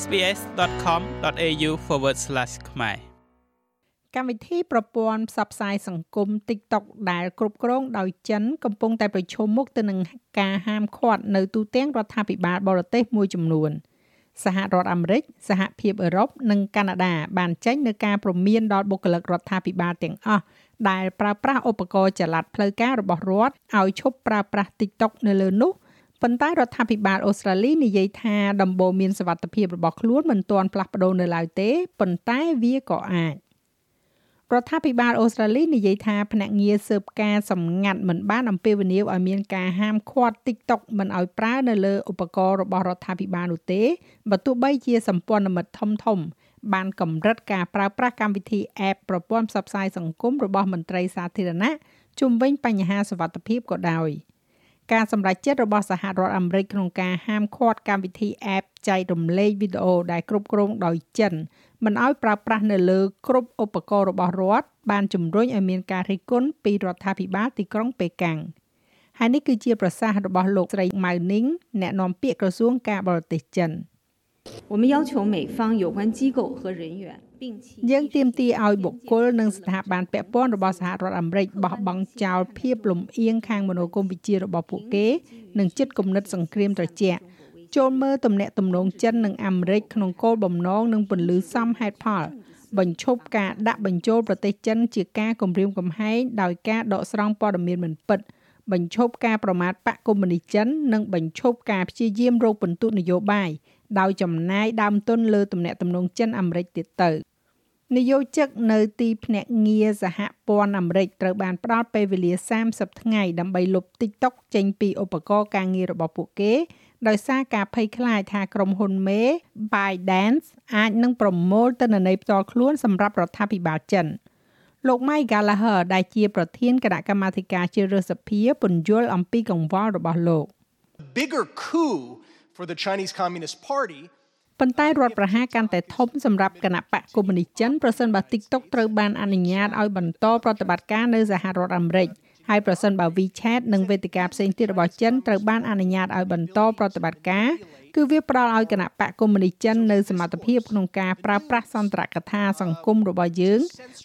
sbs.com.au/ ខ្មែរកម្មវិធីប្រព័ន្ធផ្សព្វផ្សាយសង្គម TikTok ដែលគ្រប់គ្រងដោយចិនកំពុងតែប្រឈមមុខទៅនឹងការហាមឃាត់នៅទូទាំងរដ្ឋាភិបាលបរទេសមួយចំនួនសហរដ្ឋអាមេរិកសហភាពអឺរ៉ុបនិងកាណាដាបានចេញនូវការព្រមានដល់បុគ្គលិករដ្ឋាភិបាលទាំងអស់ដែលប្រើប្រាស់ឧបករណ៍ចល័តផ្លូវការរបស់រដ្ឋឲ្យឈប់ប្រើប្រាស់ TikTok នៅលើនោះ ប៉ុន្តែរដ្ឋាភិបាលអូស្ត្រាលីនិយាយថាដំបូន្មានសវត្ថភាពរបស់ខ្លួនមិនទាន់ផ្លាស់ប្ដូរនៅឡើយទេប៉ុន្តែវាក៏អាចរដ្ឋាភិបាលអូស្ត្រាលីនិយាយថាភ្នាក់ងារស៊ើបការសម្ងាត់មិនបានអំពាវនាវឲ្យមានការហាមឃាត់ TikTok មិនឲ្យប្រើនៅលើឧបករណ៍របស់រដ្ឋាភិបាលនោះទេបើទោះបីជាសម្ព័ន្ធមិត្តធំធំ បានកម្រិតការប្រើប្រាស់កម្មវិធី App ប្រព័ន្ធផ្សព្វផ្សាយសង្គមរបស់មន្ត្រីសាធារណៈជុំវិញបញ្ហាសុវត្ថិភាពក៏ដោយ។ ការសម្រេចចិត្តរបស់សហរដ្ឋអាមេរិកក្នុងការហាមឃាត់កម្មវិធី App ចែករំលែកវីដេអូដែលគ្រប់គ្រងដោយចិនមិនឲ្យប្រើប្រាស់នៅលើគ្រប់ឧបករណ៍របស់រដ្ឋបានជំរុញឲ្យមានការរិះគន់ពីរដ្ឋាភិបាលទីក្រុងប៉េកាំងហើយនេះគឺជាប្រសាសន៍របស់លោកស្រីម៉ៅនីងអ្នកនាំពាក្យក្រសួងការបរទេសចិន我们要求美方有关机构和人员 យើងទាមទារឲ្យបុគ្គលនិងស្ថាប័នពាក់ព័ន្ធរបស់សហរដ្ឋអាមេរិកបោះបង់ចោលភាពលំអៀងខាងមនោគមវិជ្ជារបស់ពួកគេនិងចិត្តគំនិតសង្គ្រាមត្រជាក់ចូលមើលទំនាក់ទំនងចិននិងអាមេរិកក្នុងគោលបំណងនិងពន្លឺសមហេតុផលបញ្ឈប់ការដាក់បញ្ចូលប្រទេសចិនជាការគំរាមកំហែងដោយការដកស្រង់ព័ត៌មានមិនពិតបញ្ឈប់ការប្រមាថបកកុម្មុយនីចិននិងបញ្ឈប់ការព្យាយាមរកពិន្ទុនយោបាយដោយចំណាយដើមទុនលើទំនាក់ទំនងចិនអាមេរិកទៀតទៅ។ នយោជិកនៅទីភ្នាក់ងារសហព័ន្ធអាមេរិកត្រូវបានផ្ដល់ពេលវេលា30ថ្ងៃដើម្បីលុប TikTok ចេញពីឧបករណ៍ការងាររបស់ពួកគេ ដោយសារការភ័យខ្លាចថាក្រុមហ៊ុនមេ ByteDance អាចនឹងប្រមូលទិន្នន័យផ្ទាល់ខ្លួនសម្រាប់រដ្ឋាភិបាលចិនលោក Mike Gallagher ដែលជាប្រធានគណៈកម្មាធិការជ្រើសរើសសភាពន្យល់អំពីកង្វល់របស់លោក bigger coup for the Chinese Communist Party ប៉ុន្តែរដ្ឋប្រហារកាន់តែធំសម្រាប់គណៈបកកុម្មុយនីសចិនប្រសិនបើ TikTok ត្រូវបានអនុញ្ញាតឲ្យបន្តប្រតិបត្តិការនៅសហរដ្ឋអាមេរិក ហើយប្រសិនបើ WeChat និងវេទិកាផ្សេងទៀតរបស់ចិនត្រូវបានអនុញ្ញាតឲ្យបន្តប្រតិបត្តិការគឺវាផ្ដល់ឲ្យគណៈបកកុម្មុយនីសចិននៅសមត្ថភាពក្នុងការប្រើប្រាស់សន្ទរកថាសង្គមរបស់យើង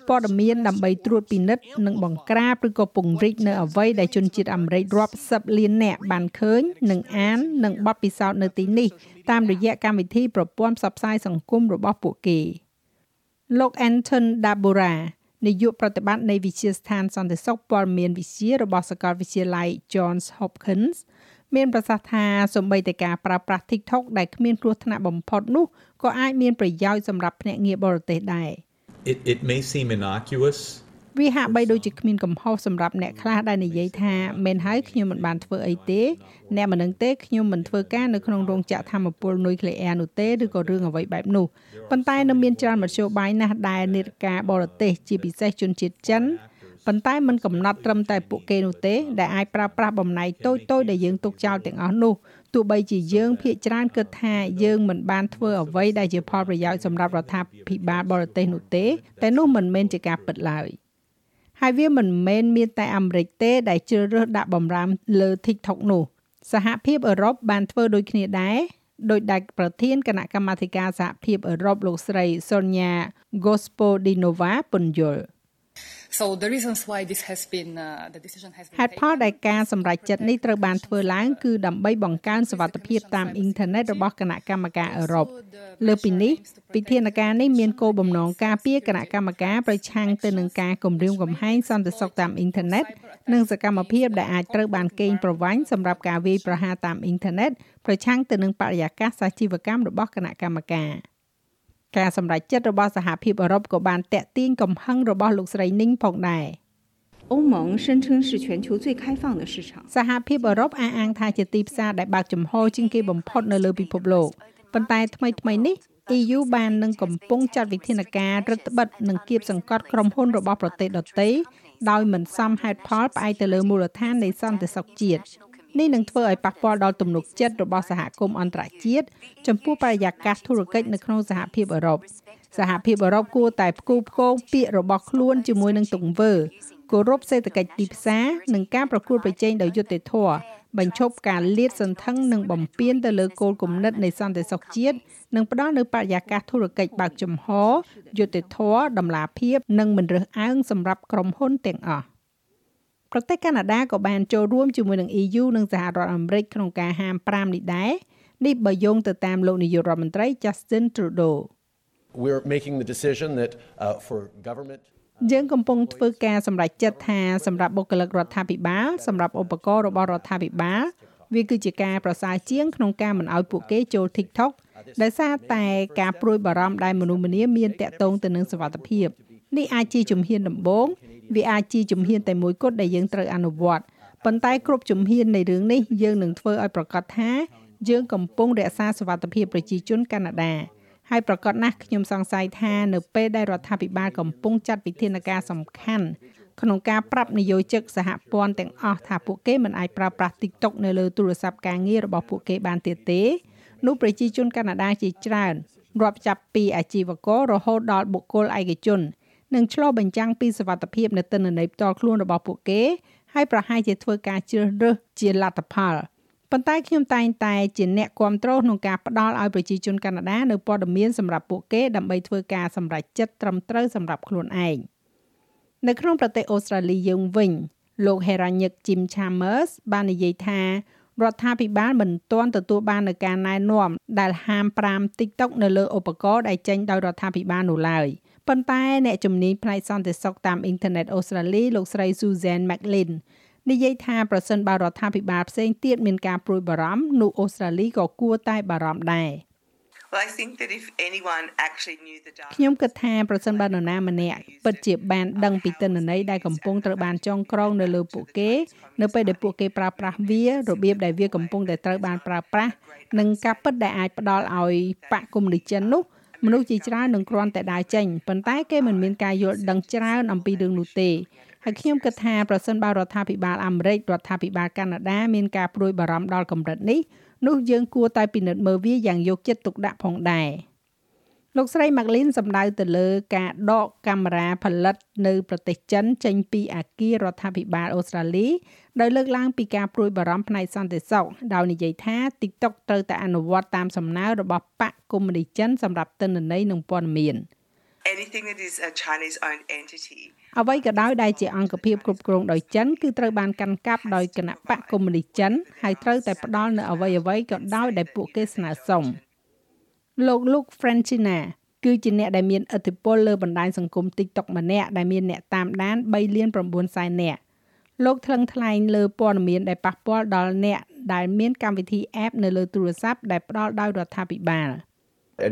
ព័ត៌មានដើម្បីត្រួតពិនិត្យនិងបង្ក្រាបឬក៏ពង្រីកនៅអ្វីដែលជនជាតិអាមេរិករាប់សិបលាននាក់បានឃើញនិងអាននិងបទពិសោធន៍នៅទីនេះតាមរយៈកម្មវិធីប្រព័ន្ធផ្សព្វផ្សាយសង្គមរបស់ពួកគេលោក Anton Dabura នាយកប្រតិបត្តិនៃវិទ្យាស្ថានសន្តិសុខព័ត៌មានវិទ្យារបស់សាកលវិទ្យាល័យ Johns Hopkins មានប្រសាសន៍ថាសម្បីតែការប្រើប្រាស់ TikTok ដែលគ្មានគ្រោះថ្នាក់បំផុតនោះក៏អាចមានប្រយោជន៍សម្រាប់ភ្នាក់ងារបរទេសដែរ It it may seem innocuous វាហាក់បីដូចជាគ្មានកំហុសសម្រាប់អ្នកខ្លះដែលនិយាយថាមិនហើយខ្ញុំមិនបានធ្វើអីទេអ្នកមិននឹងទេខ្ញុំមិនធ្វើការនៅក្នុងរោងចក្រធម្មពលនុយក្លេអ៊ែរនោះទេឬក៏រឿងអ្វីបែបនោះប៉ុន្តែនៅមានច្រើនមធ្យោបាយណាស់ដែលនេតការបរទេសជាពិសេសជនជាតិចិនប៉ុន្តែมันកំណត់ត្រឹមតែពួកគេនោះទេដែលអាចប្រើប្រាស់បំណែកតូចៗដែលយើងទុកចោលទាំងអស់នោះទោះបីជាយើងភាកច្រើនគិតថាយើងមិនបានធ្វើអ្វីដែលជាផលប្រយោជន៍សម្រាប់រដ្ឋាភិបាលបរទេសនោះទេតែនោះមិនមែនជាការពិតឡើយ។ ហើយវាមិនមែនមានតែអាមេរិកទេដែលជ្រើសរើសដាក់បំរាមលើ TikTok នោះសហភាពអឺរ៉ុបបានធ្វើដូចគ្នាដែរដោយដែលប្រធានគណៈកម្មាធិការសហភាពអឺរ៉ុបលោកស្រី Sonia Gospodinova ពន្យល់ So the reasons why this has been uh, the decision has been ហេតុផលដែលការសម្រេចចិត្តនេះត្រូវបានធ្វើឡើងគឺដើម្បីបង្កើនសវត្ថិភាពតាមអ៊ីនធឺណិតរបស់គណៈកម្មការអឺរ៉ុបលើពីនេះវិធានការនេះមានគោលបំណងការពារគណៈកម្មការប្រឆាំងទៅនឹងការគំរាមកំហែងសន្តិសុខតាមអ៊ីនធឺណិតនិងសកម្មភាពដែលអាចត្រូវបានកេងប្រវ័ញ្ចសម្រាប់ការវាយប្រហារតាមអ៊ីនធឺណិតប្រឆាំងទៅនឹងបរិយាកាសសាជីវកម្មរបស់គណៈកម្មការ។ ការសម្រេចចិត្តរបស់សហភាពអឺរ៉ុបក៏បានតាក់ទាញកំហឹងរបស់លោកស្រីនីងផងដែរ欧盟声称是全球最开放的市场សហភាពអឺរ៉ុបអះអាងថាជាទីផ្សារដែលបើកចំហជាងគេបំផុតនៅលើពិភពលោកប៉ុន្តែថ្មីថ្មីនេះ EU បាននឹងកំពុងចាត់វិធានការរដ្ឋបិទនិងគៀបសង្កត់ក្រុមហ៊ុនរបស់ប្រទេសដទៃដោយមិនសមហេតុផលផ្អែកទៅលើមូលដ្ឋាននៃសន្តិសុខជាតិ នេះនឹងធ្វើឲ្យប៉ះពាល់ដល់ទំនុកចិត្តរបស់សហគមន៍អន្តរជាតិចំពោះបរិយាកាសធុរកិច្ចនៅក្នុងសហភាពអឺរ៉ុបសហភាពអឺរ៉ុបគួរតែផ្គូផ្គងពាក្យរបស់ខ្លួនជាមួយនឹងទង្វើគោរពសេដ្ឋកិច្ចទីផ្សារនិងការប្រកួតប្រជែងដោយយុត្តិធម៌បញ្ឈប់ការលាតសន្ធឹងនិងបំពានទៅលើគោលគំនិតនៃសន្តិសុខជាតិនិងផ្ដល់នូវបរិយាកាសធុរកិច្ចបើកចំហយុត្តិធម៌តម្លាភាពនិងមិនរើសអើងសម្រាប់ក្រុមហ៊ុនទាំងអស់ ប្រទេសកាណាដាក៏បានចូលរួមជាមួយនឹង EU និងសហរដ្ឋអាមេរិកក្នុងការហាម5នេះដែរនេះបើយោងទៅតាមលោកនាយករដ្ឋមន្ត្រី Justin Trudeau We're making the decision that uh, for government យើងកំពុងធ្វើការសម្រេចចិត្តថាសម្រាប់បុគ្គលិករដ្ឋាភិបាលសម្រាប់ឧបករណ៍របស់រដ្ឋាភិបាលវាគឺជាការប្រសើរជាងក្នុងការមិនឲ្យពួកគេចូល TikTok ដោយសារតែការព្រួយបារម្ភដែលមនុស្សម្នាមានតាក់ទងទៅនឹងសុវត្ថិភាពនេះអាចជាជំហានដំបូង វាអាចជាជំហានតែមួយគត់ដែលយើងត្រូវអនុវត្តប៉ុន្តែគ្រប់ជំហាននៃរឿងនេះយើងនឹងធ្វើឲ្យប្រកាសថាយើងកំពុងរក្សាសុវត្ថិភាពប្រជាជនកាណាដាហើយប្រកាសណាស់ខ្ញុំសង្ស័យថានៅពេលដែលរដ្ឋាភិបាលកំពុងចាត់វិធានការសំខាន់ក្នុងការប្រាប់នយោជិកសហព័ន្ធទាំងអស់ថាពួកគេមិនអាចប្រើប្រាស់ TikTok នៅលើទូរស័ព្ទការងាររបស់ពួកគេបានទៀតទេនោះប្រជាជនកាណាដាជាច្រើនរាប់ចាប់ពីអាជីវកររហូតដល់បុគ្គលឯកជន នឹងឆ្លុះបញ្ចាំងពីសវត្ថិភាពនៅទិន្នន័យផ្ទាល់ខ្លួនរបស់ពួកគេហើយប្រហែលជាធ្វើការជ្រើសរើសជាលទ្ធផលប៉ុន្តែខ្ញុំតែងតែជាអ្នកគ្រប់គ្រងក្នុងការផ្ដល់ឲ្យប្រជាជនកាណាដានៅព័ត៌មានសម្រាប់ពួកគេដើម្បីធ្វើការសម្រេចចិត្តត្រឹមត្រូវសម្រាប់ខ្លួនឯងនៅក្នុងប្រទេសអូស្ត្រាលីយើងវិញលោក Heranyck Jim Chambers បាននិយាយថារដ្ឋាភិបាលមិនទាន់ទទួលបាននូវការណែនាំដែលហាម5 TikTok នៅលើឧបករណ៍ដែលចេញដោយរដ្ឋាភិបាលនោះឡើយ ប៉ុន្តែអ្នកជំនាញផ្នែកសន្តិសុខតាមអ៊ីនធឺណិតអូស្ត្រាលីលោកស្រី Susan McLean និយាយថាប្រសិនបើរដ្ឋាភិបាលផ្សេងទៀតមានការព្រួយបារម្ភនោះអូស្ត្រាលីក៏គួរតែបារម្ភដែរ Well I think that if anyone actually knew the data ខ្ញុំគិតថាប្រសិនបើនរណាម្នាក់ពិតជាបានដឹងពីទិន្នន័យដែលកំពុងត្រូវបានចងក្រងនៅលើពួកគេ នៅពេលដែលពួកគេប្រើប្រាស់វារបៀបដែលវាកំពុងតែត្រូវបានប្រើប្រាស់និងការពិតដែលអាចផ្ដល់ឲ្យបកគុំនីចិននោះ មនុស្សជាច្រើននឹងគ្រាន់តែដើរចេញប៉ុន្តែគេមិនមានការយល់ដឹងច្រើនអំពីរឿងនោះទេហើយខ្ញុំគិតថាប្រសិនបើរដ្ឋាភិបាលអាមេរិករដ្ឋាភិបាលកាណាដាមានការព្រួយបារម្ភដល់កម្រិតនេះនោះយើងគួរតែពិនិត្យមើលវាយ៉ាងយកចិត្តទុកដាក់ផងដែរលោកស្រី Maglin សម្ដៅទៅលើការដកកាមេរ៉ាផលិតនៅប្រទេសចិនចេញពីអាគាររដ្ឋាភិបាលអូស្ត្រាលី ដោយលើកឡើងពីការព្រួយបារម្ភផ្នែកសន្តិសុខដោយនិយាយថា TikTok ត្រូវតែអនុវត្តតាមសំណើរបស់បកកុម្មុយនីចិនសម្រាប់ទិន្នន័យនិងព័ត៌មាន anything that is a Chinese owned entity អ្វីក៏ដោយដែលជាអង្គភាពគ្រប់គ្រងដោយចិនគឺត្រូវបានកាន់កាប់ដោយគណៈបកកុម្មុយនីចិនហើយត្រូវតែផ្ដល់នៅអ្វីអ្វីក៏ដោយដែលពួកគេស្នើសុំលោកលោក Francina គឺជាអ្នកដែលមានឥទ្ធិពលលើបណ្ដាញសង្គម TikTok ម្នាក់ដែលមានអ្នកតាមដាន3លាន9សែននាក់ លោកថ្លឹងថ្លែងលើព័ត៌មានដែលប៉ះពាល់ដល់អ្នកដែលមានកម្មវិធី app នៅលើទូរស័ព្ទដែលផ្ដល់ដោយរដ្ឋាភិបាល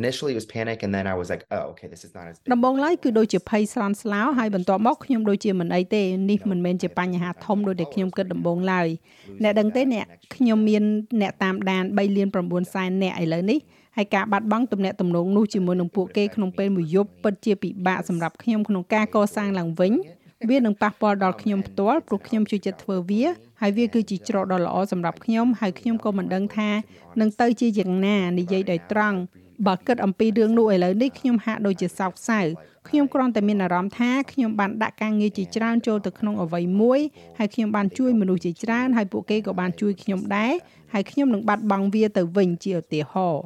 initially it was panic and then I was like oh okay this is not as ដំបូងឡើយគឺដូចជាភ័យស្លន់ស្លោហើយបន្ទាប់មកខ្ញុំដូចជាមិនអីទេនេះមិនមែនជាបញ្ហាធំដូចដែលខ្ញុំគិតដំបូងឡើយអ្នកដឹងទេអ្នកខ្ញុំមានអ្នកតាមដាន3លាន9សែនអ្នកឥឡូវនេះហើយការបាត់បង់ទំនាក់ទំនងនោះជាមួយនឹងពួកគេក្នុងពេលមួយយប់ពិតជាពិបាកសម្រាប់ខ្ញុំក្នុងការកសាងឡើងវិញ វានឹងប៉ះពាល់ដល់ខ្ញុំផ្ទាល់ព្រោះខ្ញុំជួយចិត្តធ្វើវាហើយវាគឺជាច្រកដ៏ល្អសម្រាប់ខ្ញុំហើយខ្ញុំក៏មិនដឹងថានឹងទៅជាយ៉ាងណានិយាយដោយត្រង់បើគិតអំពីរឿងនោះឥឡូវនេះខ្ញុំហាក់ដូចជាសោកសៅខ្ញុំគ្រាន់តែមានអារម្មណ៍ថាខ្ញុំបានដាក់ការងារជាច្រើនចូលទៅក្នុងអ្វីមួយហើយខ្ញុំបានជួយមនុស្សជាច្រើនហើយពួកគេក៏បានជួយខ្ញុំដែរហើយខ្ញុំនឹងបាត់បង់វាទៅវិញជាឧទាហរណ៍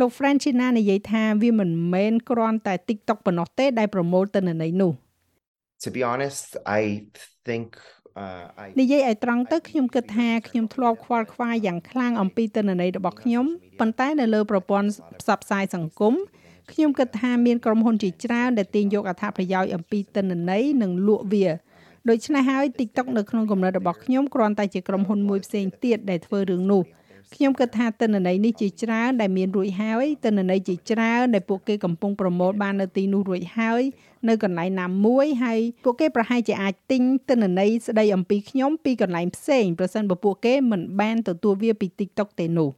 លោក Franchina និយាយថាវាមិនមែនគ្រាន់តែ TikTok ប៉ុណ្ណោះទេដែលប្រមូលទិន្នន័យនោះ To be honest I think និយាយឲ្យត្រង់ទៅខ្ញុំគិតថាខ្ញុំធ្លាប់ខ្វល់ខ្វាយយ៉ាងខ្លាំងអំពីទិន្នន័យរបស់ខ្ញុំប៉ុន្តែនៅលើប្រព័ន្ធផ្សព្វផ្សាយសង្គមខ្ញុំគិតថាមានក្រុមហ៊ុនជាច្រើនដែលទាញយកអត្ថប្រយោជន៍អំពីទិន្នន័យនិងលក់វាដូច្នេះហើយ TikTok នៅក្នុងគំនិតរបស់ខ្ញុំគ្រាន់តែជាក្រុមហ៊ុនមួយផ្សេងទៀតដែលធ្វើរឿងនោះ ខ្ញុំគិតថាទិន្នន័យនេះជាច្រើនដែលមានរួចហើយទិន្នន័យជាច្រើនដែលពួកគេកំពុងប្រមូលបាននៅទីនោះរួចហើយនៅកន្លែងណាមួយហើយពួកគេប្រហែលជាអាចទិញទិន្នន័យស្ដីអំពីខ្ញុំពីកន្លែងផ្សេងប្រសិនបើពួកគេមិនបានទទួលវាពី TikTok ទេនោះ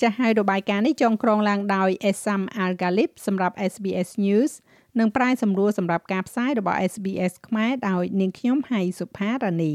ចាស់ហើយរបាយការណ៍នេះចងក្រងឡើងដោយ Esam Algalip សម្រាប់ SBS News និងប្រាយសម្រួលសម្រាប់ការផ្សាយរបស់ SBS ខ្មែរដោយនាងខ្ញុំហៃសុផារ៉ានី